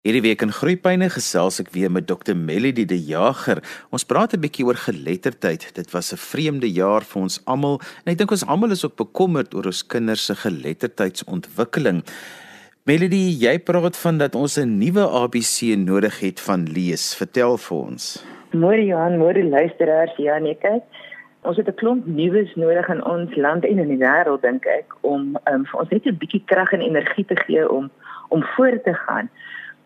Hierdie week in Groepyne gesels ek weer met Dr Melody de Jager. Ons praat 'n bietjie oor geletterdheid. Dit was 'n vreemde jaar vir ons almal en ek dink ons almal is ook bekommerd oor ons kinders se geletterdheidsontwikkeling. Melody, jy praat van dat ons 'n nuwe ABC nodig het van lees. Vertel vir ons. Môre Johan, môre luisteraars. Ja, nee, kyk. Ons het 'n klomp nuus nodig in ons land en in die wêreld dink ek om um, vir ons net 'n bietjie krag en energie te gee om om voort te gaan.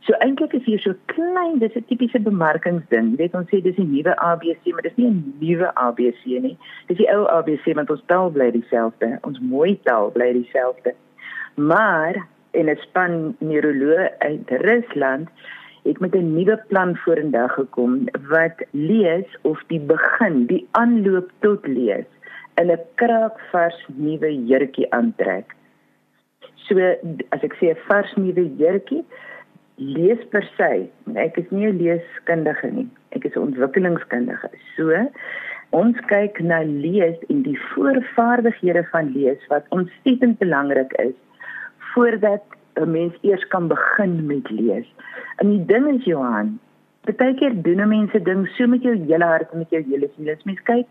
So eintlik is hier so klein, dis 'n tipiese bemarkingsding. Jy weet ons sê dis 'n nuwe ABC, maar dis nie 'n nuwe ABC nie. Dis die ou ABC want ons taal bly dieselfde. Ons mooi taal bly dieselfde. Maar in 'n span neuroloog uit Rusland het met 'n nuwe plan vorendag gekom wat lees of die begin, die aanloop tot lees in 'n kraakvars nuwe jurkie aantrek. So as ek sê 'n vars nuwe jurkie, lees per se. Ek is nie 'n leeskundige nie. Ek is 'n ontwikkelingskundige. So ons kyk na lees en die voorvaardighede van lees wat ontsettend belangrik is voordat 'n mens eers kan begin met lees. En die ding is Johan, baie keer doen mense ding so met jou hele hart en met jou hele siel. As mens kyk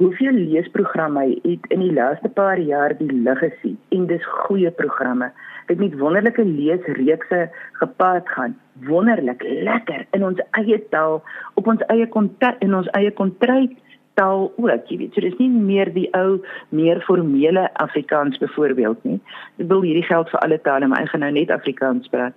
hoeveel leesprogramme het in die laaste paar jaar die lig gesien en dis goeie programme dit met wonderlike leesreekse gepaard gaan. Wonderlik, lekker in ons eie taal, op ons eie kontak in ons eie kontryk taal ook. Jy weet, so dis nie meer die ou meer formele Afrikaans byvoorbeeld nie. Ek wil hierdie geld vir alle tale, maar ek gaan nou net Afrikaans praat.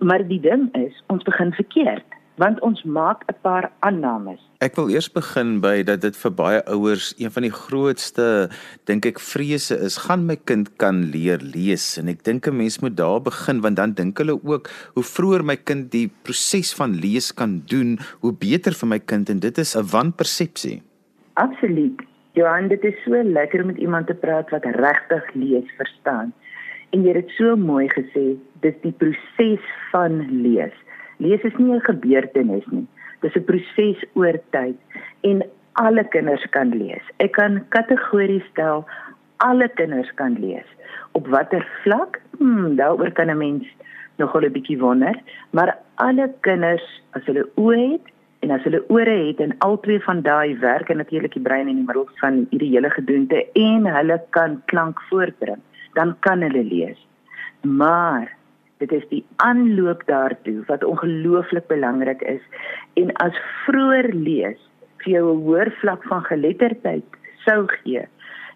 Maar die ding is, ons begin verkeerd want ons maak 'n paar aannames. Ek wil eers begin by dat dit vir baie ouers een van die grootste dink ek vrese is, gaan my kind kan leer lees en ek dink 'n mens moet daar begin want dan dink hulle ook hoe vroeër my kind die proses van lees kan doen, hoe beter vir my kind en dit is 'n wanpersepsie. Absoluut. Johan, dit is so lekker om met iemand te praat wat regtig lees verstaan. En jy het dit so mooi gesê, dis die proses van lees. Lees is nie 'n gebeurtenis nie. Dis 'n proses oor tyd en alle kinders kan lees. Ek kan kategories stel alle kinders kan lees. Op watter vlak? Hmm, daaroor kan 'n mens nogal 'n bietjie wonder, maar alle kinders as hulle oë het en as hulle ore het en albei van daai werk en natuurlik die brein in die middel van hierdie hele gedoente en hulle kan klank voortbring, dan kan hulle lees. Maar dit is die aanloop daartoe wat ongelooflik belangrik is en as vroeër lees vir jou 'n hoër vlak van geletterdheid sou gee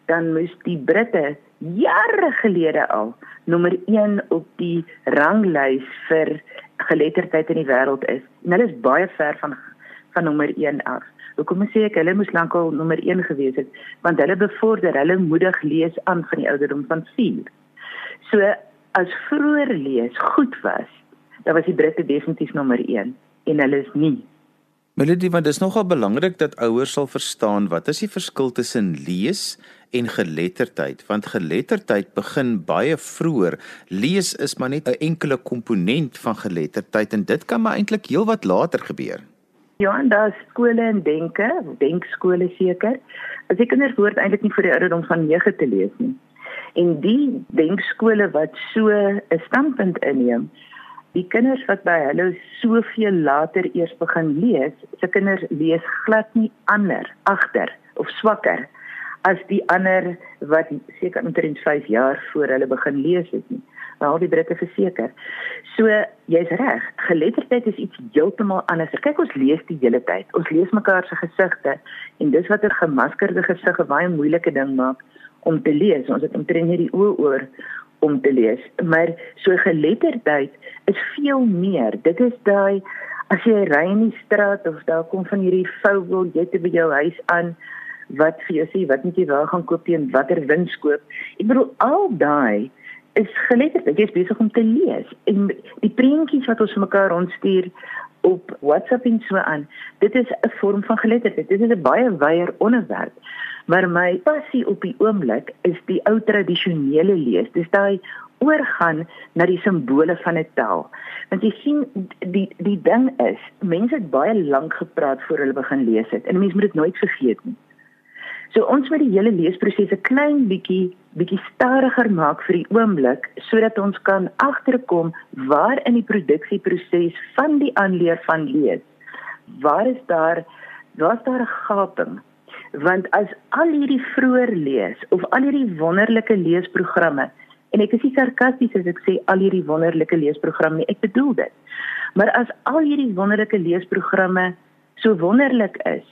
dan moes die Britte jare gelede al nommer 1 op die ranglys vir geletterdheid in die wêreld is. En hulle is baie ver van van nommer 1 af. Hoekom sê ek hulle moes lankal nommer 1 gewees het? Want hulle bevorder, hulle moedig lees aan van die ouderdom van 4. So as vroeër lees goed was, dan was die Britte definitief nommer 1 en hulle is nie. Melody, want dit is nogal belangrik dat ouers sal verstaan wat is die verskil tussen lees en geletterdheid, want geletterdheid begin baie vroeër. Lees is maar net 'n enkele komponent van geletterdheid en dit kan maar eintlik heelwat later gebeur. Ja, en daar is skole en denke, denkskole seker. As die kinders hoort eintlik nie vir die ouderdom van 9 te lees nie en die denkskole wat so 'n standpunt inneem die kinders wat by hulle soveel later eers begin lees se kinders lees glad nie ander agter of swakker as die ander wat seker omtrent 5 jaar voor hulle begin lees het nie al die britte verseker. So jy's reg, geletterdheid is iets heeltemal anders. Kyk ons lees die hele tyd. Ons lees mekaar se gesigte en dis wat 'n gemaskerde gesig 'n baie moeilike ding maak om te lees. Ons het omtrent nie die oë oor om te lees, maar so geletterdheid is veel meer. Dit is daai as jy ry in die straat of daar kom van hierdie vouwel jy te by jou huis aan wat vir jou sê wat moet jy wel gaan koop teen watter wins koop. Ek bedoel al daai is geletterdheid. Jy is besig om te lees en die prentjies wat ons mekaar ontstuur op WhatsApp en so aan. Dit is 'n vorm van geletterdheid. Dit is 'n baie wyeer onderwerp. Maar my passie op die oomblik is die ou tradisionele lees. Dis daai oorgaan na die simbole van 'n taal. Want jy sien die die ding is, mense het baie lank gepraat voor hulle begin lees het en mense moet dit nooit vergeet nie. So ons moet die hele leesproses 'n klein bietjie bietjie stadiger maak vir die oomblik sodat ons kan agterkom waar in die produksieproses van die aanleer van lees waar is daar waar's daar 'n gaping want as al hierdie vroeër lees of al hierdie wonderlike leesprogramme en ek is nie sarkasties as ek sê al hierdie wonderlike leesprogramme nie ek bedoel dit. Maar as al hierdie wonderlike leesprogramme so wonderlik is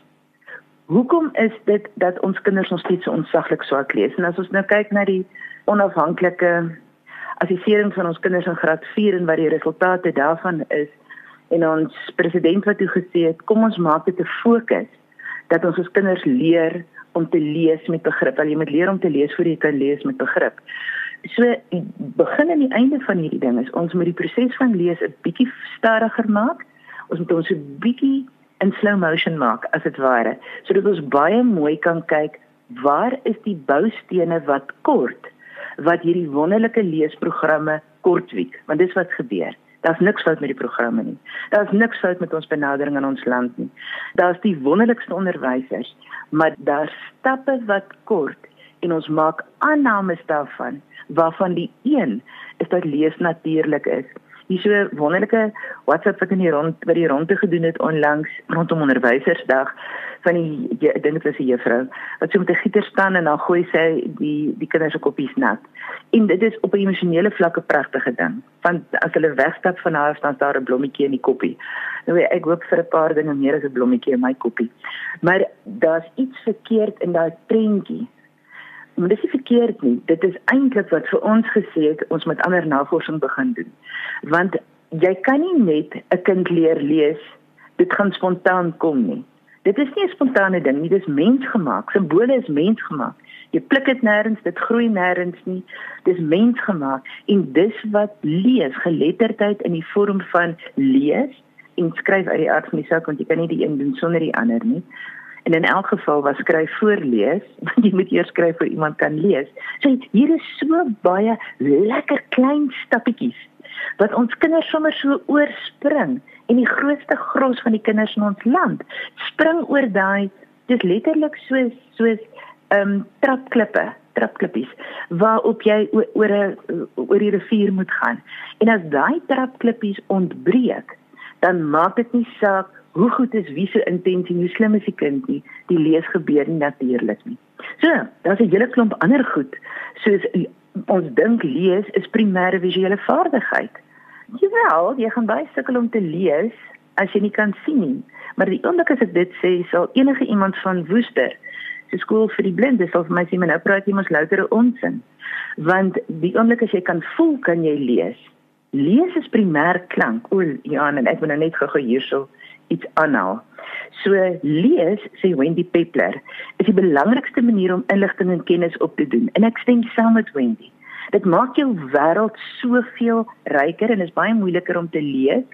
hoekom is dit dat ons kinders nog steeds so onsaglik swak lees? En as ons nou kyk na die onafhanklike assessering van ons kinders in graad 4 en wat die resultate daarvan is en ons president wat toe gesê het kom ons maak dit 'n fokus dat ons ons kinders leer om te lees met begrip. Al jy moet leer om te lees voor jy kan lees met begrip. So begin aan die einde van hierdie ding is ons moet die proses van lees 'n bietjie stadiger maak. Ons moet ons 'n bietjie in slow motion maak as dit ware, sodat ons baie mooi kan kyk waar is die boustene wat kort wat hierdie wonderlike leesprogramme kortwiek, want dis wat gebeur. Daar's niks fout met die programme nie. Daar's niks fout met ons benadering aan ons land nie. Daar's die wonderlikste onderwysers, maar daar's stappe wat kort en ons maak aannames daarvan waarvan die een is dat lees natuurlik is. Hier so wonderlike WhatsApp wat in die rond wat die ronde gedoen het onlangs rondom onderwysersdag van die ek dink dit was 'n juffrou wat so met 'n gieter staan en dan gooi sy die die kinders se koppies nat. En dit is op 'n emosionele vlak 'n pragtige ding. Want as hulle wegstap van haar staan daar 'n blommetjie in die koppie. Nou ek hoop vir 'n paar dinge meer as 'n blommetjie in my koppie. Maar daar's iets verkeerd in daai prentjie. Maar dit is verkeerd nie. Dit is eintlik wat vir ons gesê het ons moet ander navorsing begin doen. Want jy kan nie net 'n kind leer lees dit gaan spontaan kom nie. Dit is nie 'n spontane ding nie, dit is mensgemaak. Simbole is mensgemaak. Jy pluk dit nêrens, dit groei nêrens nie. Dis mensgemaak en dis wat lees, geletterdheid in die vorm van lees en skryf uit die aard van die saak want jy kan nie die een doen sonder die ander nie. En in elk geval was skryf voorlees, want jy moet eers skryf vir iemand kan lees. So hier is so baie lekker klein stappietjies wat ons kinders sommer so oorspring en die grootste gros van die kinders in ons land spring oor daai dis letterlik soos soos ehm um, trapklippe trapklippies waarop jy oor 'n oor die rivier moet gaan en as daai trapklippies ontbreek dan maak dit nie saak hoe goed is wie se intensie hoe slim is die kind nie die lees gebeur nie natuurlik nie so daar's 'n hele klomp ander goed soos ons dink lees is primêre visuele vaardigheid. Jawel, jy gaan baie sukkel om te lees as jy nie kan sien nie. Maar die oomblik as ek dit sê, sal enige iemand van Woester, se skool vir die blindes of my sien my nou praat jy mos loutere onsin. Want die oomblik as jy kan voel, kan jy lees. Lees is primêr klank. O, ja, en ek wil nou net gou hierso iets aanhaal. So lees, sê Wendy Peppler, is die belangrikste manier om inligting en kennis op te doen. En ek stem saam met Wendy. Dit maak jou wêreld soveel ryker en is baie moeiliker om te lees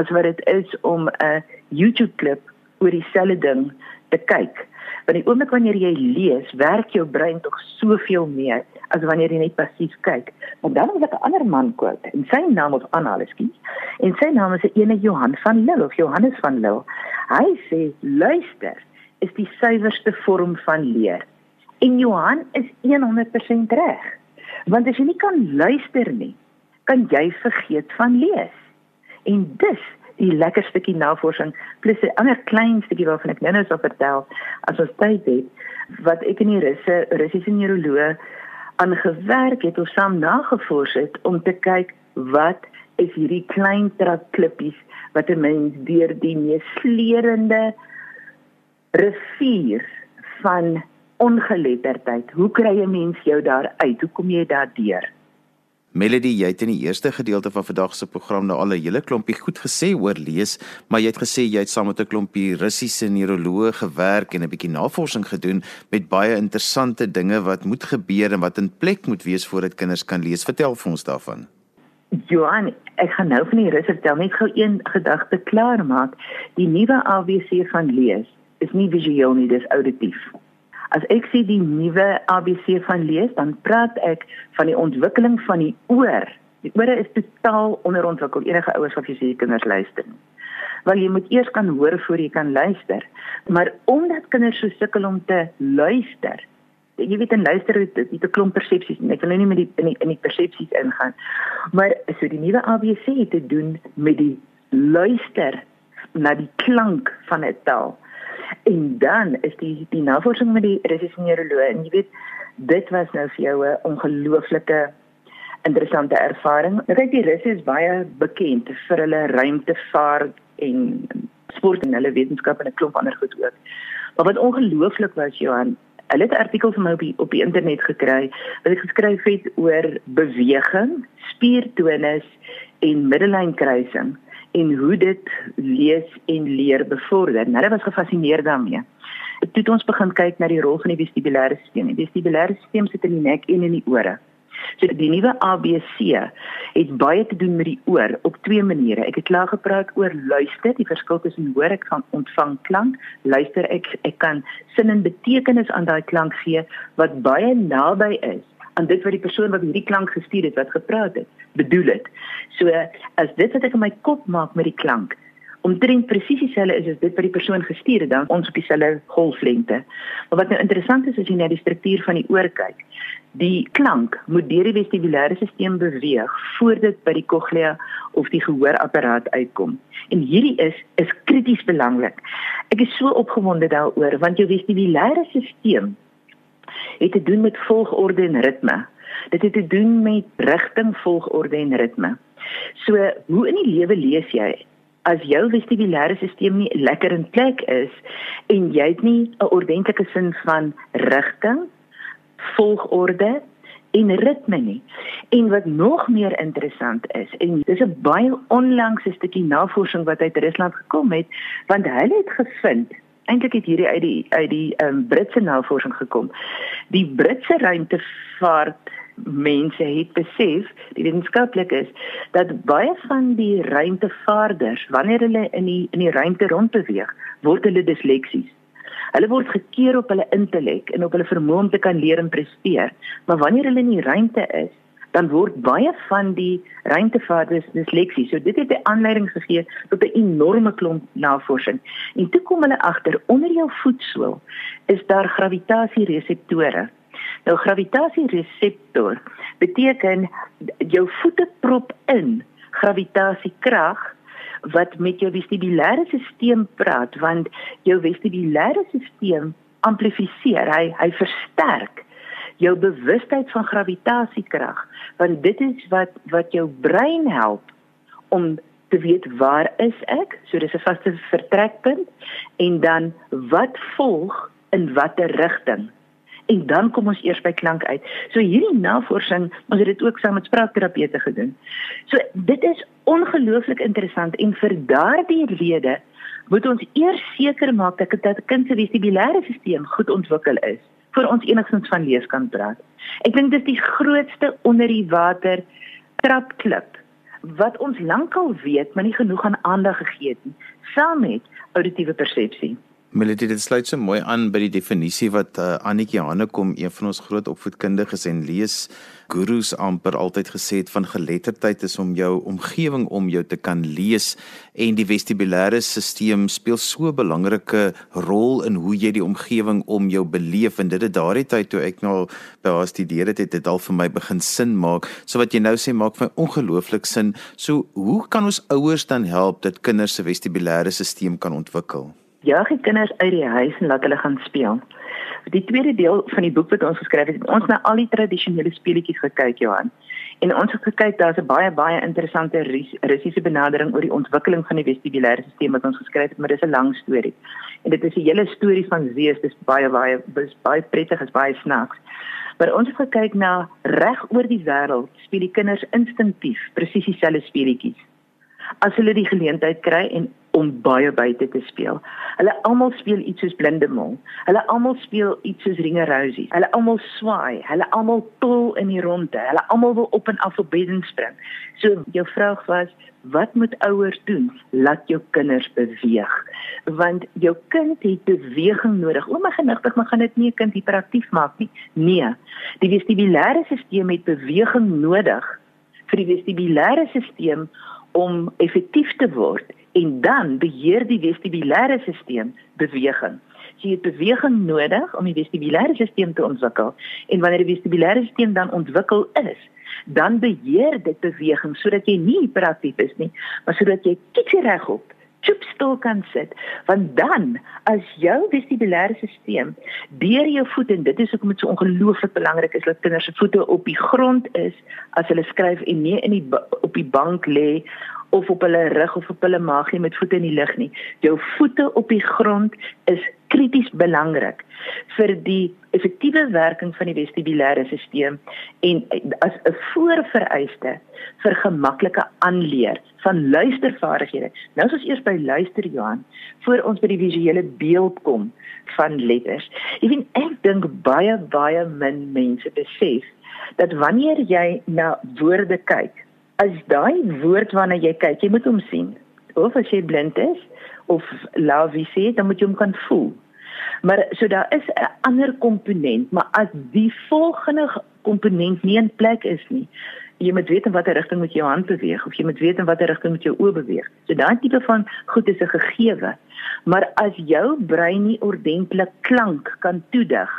as wat dit is om 'n YouTube klip oor dieselfde ding te kyk. Want die oomblik wanneer jy lees, werk jou brein tog soveel meer as wanneer jy net passief kyk. Maar dan wil ek 'n ander man quote en sy naam of Annaleski. En sy naam is ene Johan van Lille of Johannes van Lille. Hy sê luister is die suiwerste vorm van leer. En Johan is 100% reg. Want as jy nie kan luister nie, kan jy vergeet van lees. En dis die lekker stukkie navorsing plus 'n ander klein stukkie waarvan ek nou-nou sal vertel as ons tyd het wat ek in die russe russiese neuroloog aangewerk het of saam nagevors het om te kyk wat is hierdie klein trapklippies wat 'n mens deur die mees sleerende rivier van ongeletterdheid. Hoe kry 'n mens jou daar uit? Hoe kom jy daar deur? Melody, jy het in die eerste gedeelte van vandag se program nou al 'n hele klompie goed gesê oor lees, maar jy het gesê jy het saam met 'n klompie Russiese neuroloë gewerk en 'n bietjie navorsing gedoen met baie interessante dinge wat moet gebeur en wat in plek moet wees voordat kinders kan lees. Vertel vir ons daarvan. Johan, ek gaan nou van die rus vertel net gou een gedagte klaar maak. Die nuwe ABC van lees is nie visueel nie, dis auditief. As ek sê die nuwe ABC van lees, dan praat ek van die ontwikkeling van die oor. Die ore is totaal onderontwikkel. Enige ouers wat jy sê kinders luister nie. Want jy moet eers kan hoor voor jy kan luister. Maar omdat kinders so sukkel om te luister, jy weet en luister dit dit 'n klomp persepsies en ek wil nou nie met die in die in die persepsies ingaan. Maar so die nuwe ABC het te doen met die luister na die klank van 'n taal. En dan is die die navorsing met die Russiese neuroloog en jy weet dit was nou vir jou 'n ongelooflike interessante ervaring. Ek dink die Russe is baie bekend vir hulle ruimtevaart en sport en hulle wetenskap en 'n klomp ander goed ook. Maar wat ongelooflik was Johan, hulle het 'n artikel van my op die, op die internet gekry wat ek geskryf het oor beweging, spiertonus en middelynkruising en hoe dit lees en leer bevorder. Nou, hulle was gefassineerd daarmee. Toe het ons begin kyk na die rol van die vestibulêre stelsel. Die vestibulêre stelsel sit in die nek en in die ore. So die nuwe ABC het baie te doen met die oor op twee maniere. Ek het klaar gepraat oor luister, die verskil tussen hoor ek van ontvang klank, luister ek ek kan sin en betekenis aan daai klank gee wat baie naby is aan dit wat die persoon wat hierdie klank gestuur het wat gepraat het, bedoel het. So as dit wat ek in my kop maak met die klank omtrent presies dieselfde is as dit wat die persoon gestuur het dan ons op dieselfde golflengte. Maar wat nou interessant is as jy na die struktuur van die oor kyk, Die klank moet deur die vestibulêre stelsel beweeg voordat by die cochlea of die gehoorapparaat uitkom. En hierdie is is krities belangrik. Ek is so opgewonde daaroor want jou vestibulêre stelsel het te doen met volgorde en ritme. Dit het te doen met rigting, volgorde en ritme. So, hoe in die lewe lees jy as jou vestibulêre stelsel nie lekker in plek is en jy het nie 'n ordentlike sin van rigting volgorde en ritme nie. En wat nog meer interessant is, en dis 'n baie onlangse stukkie navorsing wat uit Rusland gekom het, want hulle het gevind eintlik het hierdie uit die uit die um, Britse navorsing gekom. Die Britse ruimtevaart mense het besef, die wetenskaplikes, dat baie van die ruimtevaarders wanneer hulle in die in die ruimte rondbeweeg, word hulle disleksies. Hulle word gekeer op hulle intellek en op hulle vermoë om te kan leer en presteer. Maar wanneer hulle in die ruimte is, dan word baie van die ruimtevaarders disleksie. So dit het 'n aanleiding gegee tot 'n enorme klomp navorsing. En toe kom hulle agter onder jou voetsool is daar gravitasiereseptore. Nou gravitasiereseptor beteken jou voete prop in gravitasiekrag wat met jou vestibulêre stelsel praat want jou vestibulêre stelsel amplifiseer hy hy versterk jou bewustheid van gravitasiekrag want dit is wat wat jou brein help om te weet waar is ek so dis 'n vaste vertrekpunt en dan wat volg in watter rigting en dan kom ons eers by klank uit. So hierdie navorsing, ons het dit ook saam met spraakterapeute gedoen. So dit is ongelooflik interessant en vir daardie rede moet ons eers seker maak dat dat kind se vestibulêre stelsel goed ontwikkel is vir ons enigstens van lees kan praat. Ek dink dis die grootste onder die water trapklip wat ons lankal weet, maar nie genoeg aan aandag gegee het nie, saam met auditiewe persepsie. Melody dit sluit so mooi aan by die definisie wat uh, Annetjie Hanekom, een van ons groot opvoedkundiges en lees gurus amper altyd gesê het van geletterdheid is om jou omgewing om jou te kan lees en die vestibulêre stelsel speel so 'n belangrike rol in hoe jy die omgewing om jou beleef en dit het daardie tyd toe ek nou by haar studeer het, het dit al vir my begin sin maak. So wat jy nou sê maak vir ongelooflik sin. So hoe kan ons ouers dan help dat kinders se vestibulêre stelsel kan ontwikkel? Jaag die kinders uit die huis en laat hulle gaan speel. Die tweede deel van die boek wat ons geskryf het, ons na al die tradisionele speletjies gekyk, Johan. En ons het gekyk daar's 'n baie baie interessante Russiese benadering oor die ontwikkeling van die vestibulêre stelsel wat ons geskryf het, maar dis 'n lang storie. En dit is 'n hele storie van Zeus, dis baie baie dis baie prettig, is baie snaaks. Maar ons het gekyk na reg oor die wêreld speel die kinders instinktief presies dieselfde speletjies. As hulle die geleentheid kry en om baie buite te speel. Hulle almal speel iets soos blindemol. Hulle almal speel iets soos ringerousie. Hulle almal swaai, hulle almal tol in die ronde. Hulle almal wil op en af op bedding spring. So jou vraag was, wat moet ouers doen? Laat jou kinders beweeg. Want jou kind het beweging nodig. Ouma genigtig, maar gaan dit nie 'n kind hiperaktief maak nie. Nee. Die vestibulêre stelsel het beweging nodig vir die vestibulêre stelsel om effektief te word en dan beheer die vestibulêre stelsel beweging. So jy het beweging nodig om die vestibulêre stelsel te ontwikkel. En wanneer die vestibulêre stelsel dan ontwikkel is, dan beheer dit beweging sodat jy nie hiperaktief is nie, maar sodat jy kitsie regop stil kan sit want dan as jou vestibulêre stelsel deur jou voet en dit is hoekom dit so ongelooflik belangrik is dat kinders se voete op die grond is as hulle skryf en nie in die op die bank lê of op hulle rug of op hulle maag nie met voete in die lug nie. Jou voete op die grond is krities belangrik vir die effektiewe werking van die vestibulêre stelsel en as 'n voorvereiste vir gemaklike aanleer van luistervaardighede. Nou as ons eers by luister Johan, voor ons by die visuele beeld kom van letters. Ek weet ek dink baie baie min mense besef dat wanneer jy na woorde kyk, as daai woord waarna jy kyk, jy moet hom sien. Of as jy blind is of love sê, dan moet jy hom kan voel. Maar so daar is 'n ander komponent, maar as die volgende komponent nie in plek is nie, jy moet weet in watter rigting moet jou hand beweeg of jy moet weet in watter rigting moet jou oë beweeg. So daai tipe van goed is 'n gegewe. Maar as jou brein nie ordentlik klank kan toedig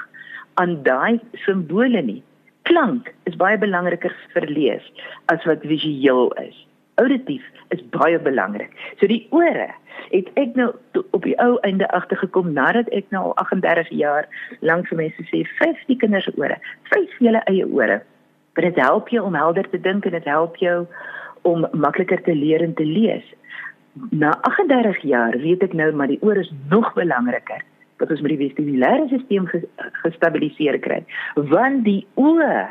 aan daai simbole nie, klank is baie belangriker vir lees as wat visueel is. Auditief is baie belangrik. So die ore het ek nou op die ou einde agtergekom nadat ek nou al 38 jaar lank vir mense sê 50 kinders se ore, vyf julle eie ore. Dit help jou om helder te dink en dit help jou om makliker te leer en te lees. Na 38 jaar weet ek nou maar die oor is nog belangriker dat ons met die vestibulêre stelsel gestabiliseer kry. Want die oë,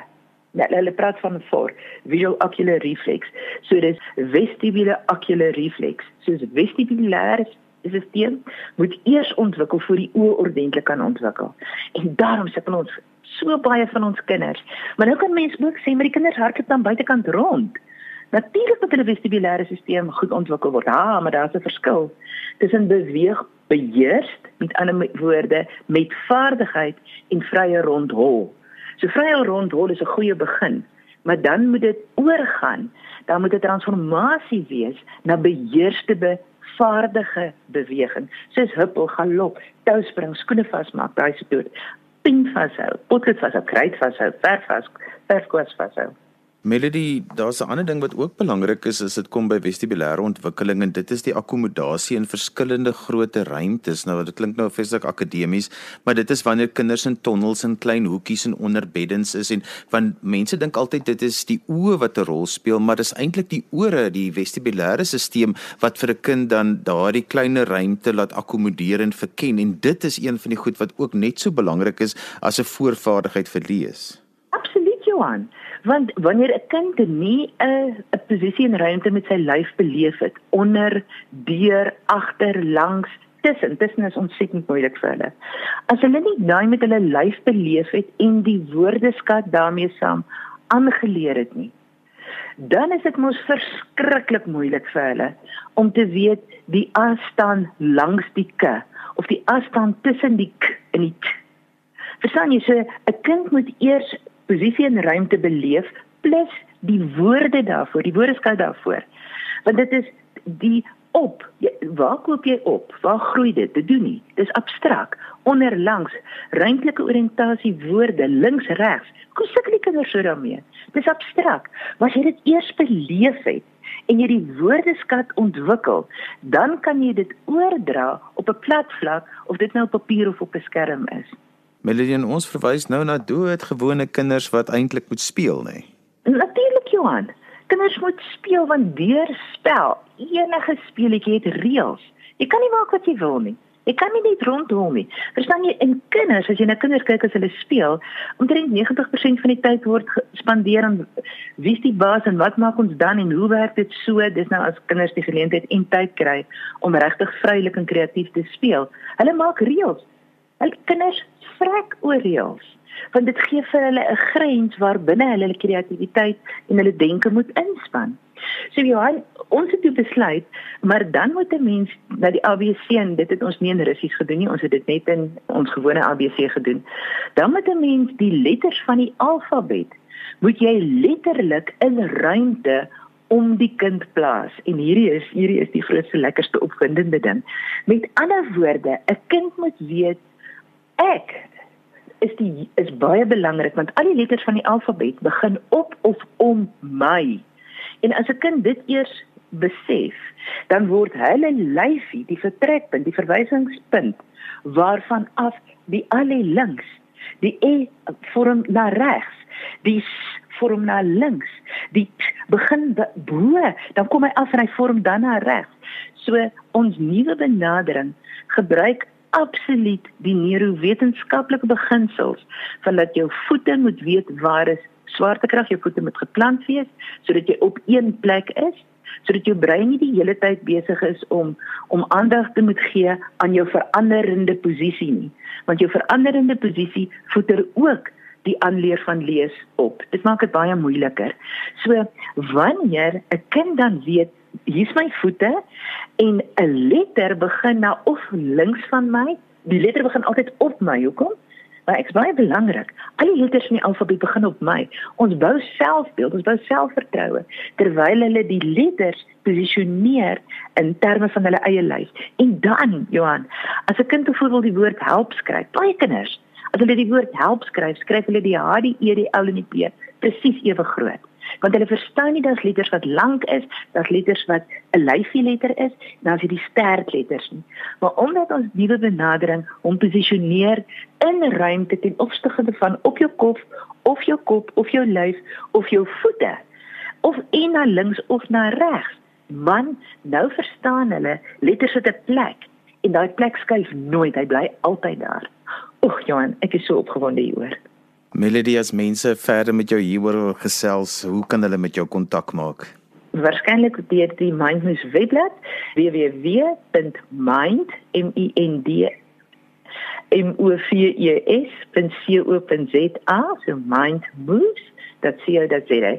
net hulle praat van voor visual ocular reflex. So dis vestibule ocular reflex. So dis vestibulêre stelsel moet eers ontwikkel voor die oë ordentlik kan ontwikkel. En daarom sit ons so baie van ons kinders. Maar nou kan mense ook sê maar die kinders hardloop dan buitekant rond. Natuurlik moet hulle vestibulêre stelsel goed ontwikkel word. Ja, maar daar's 'n verskil tussen beweeg beheers, met ander woorde, met vaardigheid en vrye rondhol. So vrye rondhol is 'n goeie begin, maar dan moet dit oorgaan. Dan moet dit 'n transformasie wees na beheerste be vaardige beweging, soos huppel, galop, touspring, skoene vasmaak, daai toe. Pin vashou, potlood vashou, kruit vashou, verf vashou, verfkwas vashou. Melody, daar's 'n ander ding wat ook belangrik is as dit kom by vestibulêre ontwikkeling en dit is die akkommodasie in verskillende grootte ruimtes. Nou dit klink nou feeslik akademies, maar dit is wanneer kinders in tonnels en klein hoekies en onder beddens is en want mense dink altyd dit is die oë wat 'n rol speel, maar dis eintlik die ore, die vestibulêre stelsel wat vir 'n kind dan daardie kleiner ruimte laat akkommodeer en verken en dit is een van die goed wat ook net so belangrik is as 'n voorvaardigheid vir lees. Absoluut, Johan want wanneer 'n kind nie 'n 'n posisie in ruimte met sy lyf beleef het onder deur agter langs tussen tussen is ontsettend moeilik vir hulle. As hulle nie daai met hulle lyf beleef het en die woordeskat daarmee saam aangeleer het nie dan is dit mos verskriklik moeilik vir hulle om te weet die afstand langs die k of die afstand tussen die k en die t. Verstaan jy? So 'n kind moet eers posisie en ruimte beleef plus die woorde daarvoor, die woordeskat daarvoor. Want dit is die op. Jy, waar koop jy op? Waar groei dit? Dit doen nie. Dis abstrakt. Onderlangs, ruimtelike oriëntasie woorde links regs. Hoe sukkel die kinders so daarmee? Dis abstrakt. Maar as jy dit eers beleef het en jy die woordeskat ontwikkel, dan kan jy dit oordra op 'n plat vlak of dit nou op papier of op 'n skerm is. Melanie, ons verwys nou na doodgewone kinders wat eintlik moet speel, nê? Nee? Natuurlik, Johan. Kinders moet speel want deur spel, enige speletjie het reëls. Jy kan nie maak wat jy wil nie. Jy kan nie net rondhol nie. Verstaan jy? En kinders, as jy na kinders kyk as hulle speel, omtrent 90% van die tyd word gespandeer aan wie's die baas en wat maak ons dan en hoe werk dit so? Dis nou as kinders die geleentheid en tyd kry om regtig vrylik en kreatief te speel. Hulle maak reëls. Hulle kinders vrek oor reëls want dit gee vir hulle 'n grens waar binne hulle hulle kreatiwiteit en hulle denke moet inspan. So Johan, ons het besluit, maar dan moet 'n mens na die ABC en dit het ons nie in Russies gedoen nie, ons het dit net in ons gewone ABC gedoen. Dan moet 'n mens die letters van die alfabet moet jy letterlik in ruimte om die kind plaas en hierdie is hierdie is die grootste lekkerste opwindende ding. Met ander woorde, 'n kind moet weet ek is die is baie belangrik want al die letters van die alfabet begin op of om my. En as 'n kind dit eers besef, dan word hulle lyfie die vertrekpunt, die verwysingspunt waarvan af die alle links, die e vorm na regs, die s vorm na links, die t begin bo, dan kom hy af en hy vorm dan na regs. So ons nuwe benadering gebruik absoluut die neurowetenskaplike beginsels van dat jou voete moet weet waar is swaartekrag, jou voete moet geplant wees sodat jy op een plek is, sodat jou brein nie die hele tyd besig is om om aandag te moet gee aan jou veranderende posisie nie, want jou veranderende posisie voeder ook die aanleer van lees op. Dit maak dit baie moeiliker. So wanneer 'n kind dan weet hier's my voete en 'n letter begin nou of links van my. Die letter begin altyd op my. Hoekom? Want ek's baie belangrik. Al die letters in die alfabet begin op my. Ons bou selfbeeld, ons bou selfvertroue terwyl hulle die letters posisioneer in terme van hulle eie lyf. En dan, Johan, as 'n kind byvoorbeeld die woord help skryf, baie kinders, as hulle die woord help skryf, skryf hulle die H, die E, die L en die P presies ewe groot want hulle verstaan nie dat letters wat lank is, dat letters wat 'n lyfie letter is, dan as jy die sterk letters nie. Maar omdat ons nuwe benadering hom posisioneer in ruimte ten opsigte van op jou kop of jou kop of jou lyf of jou voete of een na links of na regs. Man, nou verstaan hulle letters het 'n plek en daai plek skuif nooit, hy bly altyd daar. Oeg Johan, ek is so opgewonde hieroor. Melody as mense verder met jou hieroor gesels, hoe kan hulle met jou kontak maak? Waarskynlik deur die Mindmoves webblad www.mind.m-e-n-d-m-o-v-e-s.co.za so mindmoves.co.za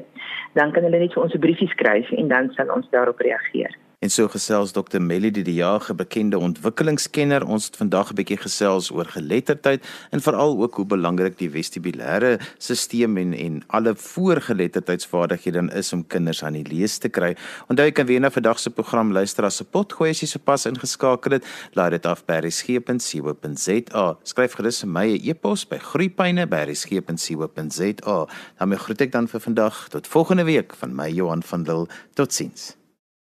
dan kan hulle net vir ons 'n briefie skryf en dan sal ons daarop reageer. En so gesels Dr. Melody die Jager, bekende ontwikkelingskenner. Ons het vandag 'n bietjie gesels oor geletterdheid en veral ook hoe belangrik die vestibulêre stelsel en en alle voorgeletterdheidsvaardighede is om kinders aan die lees te kry. Onthou jy kan weer na vandag se program luister as 'n potgooi as jy sopas ingeskakel het. Laai dit af by resgep.co.za. Skryf gerus my e-pos by groeipyne@resgep.co.za. Dan groet ek dan vir vandag tot volgende week van my Johan van Lille. Totsiens.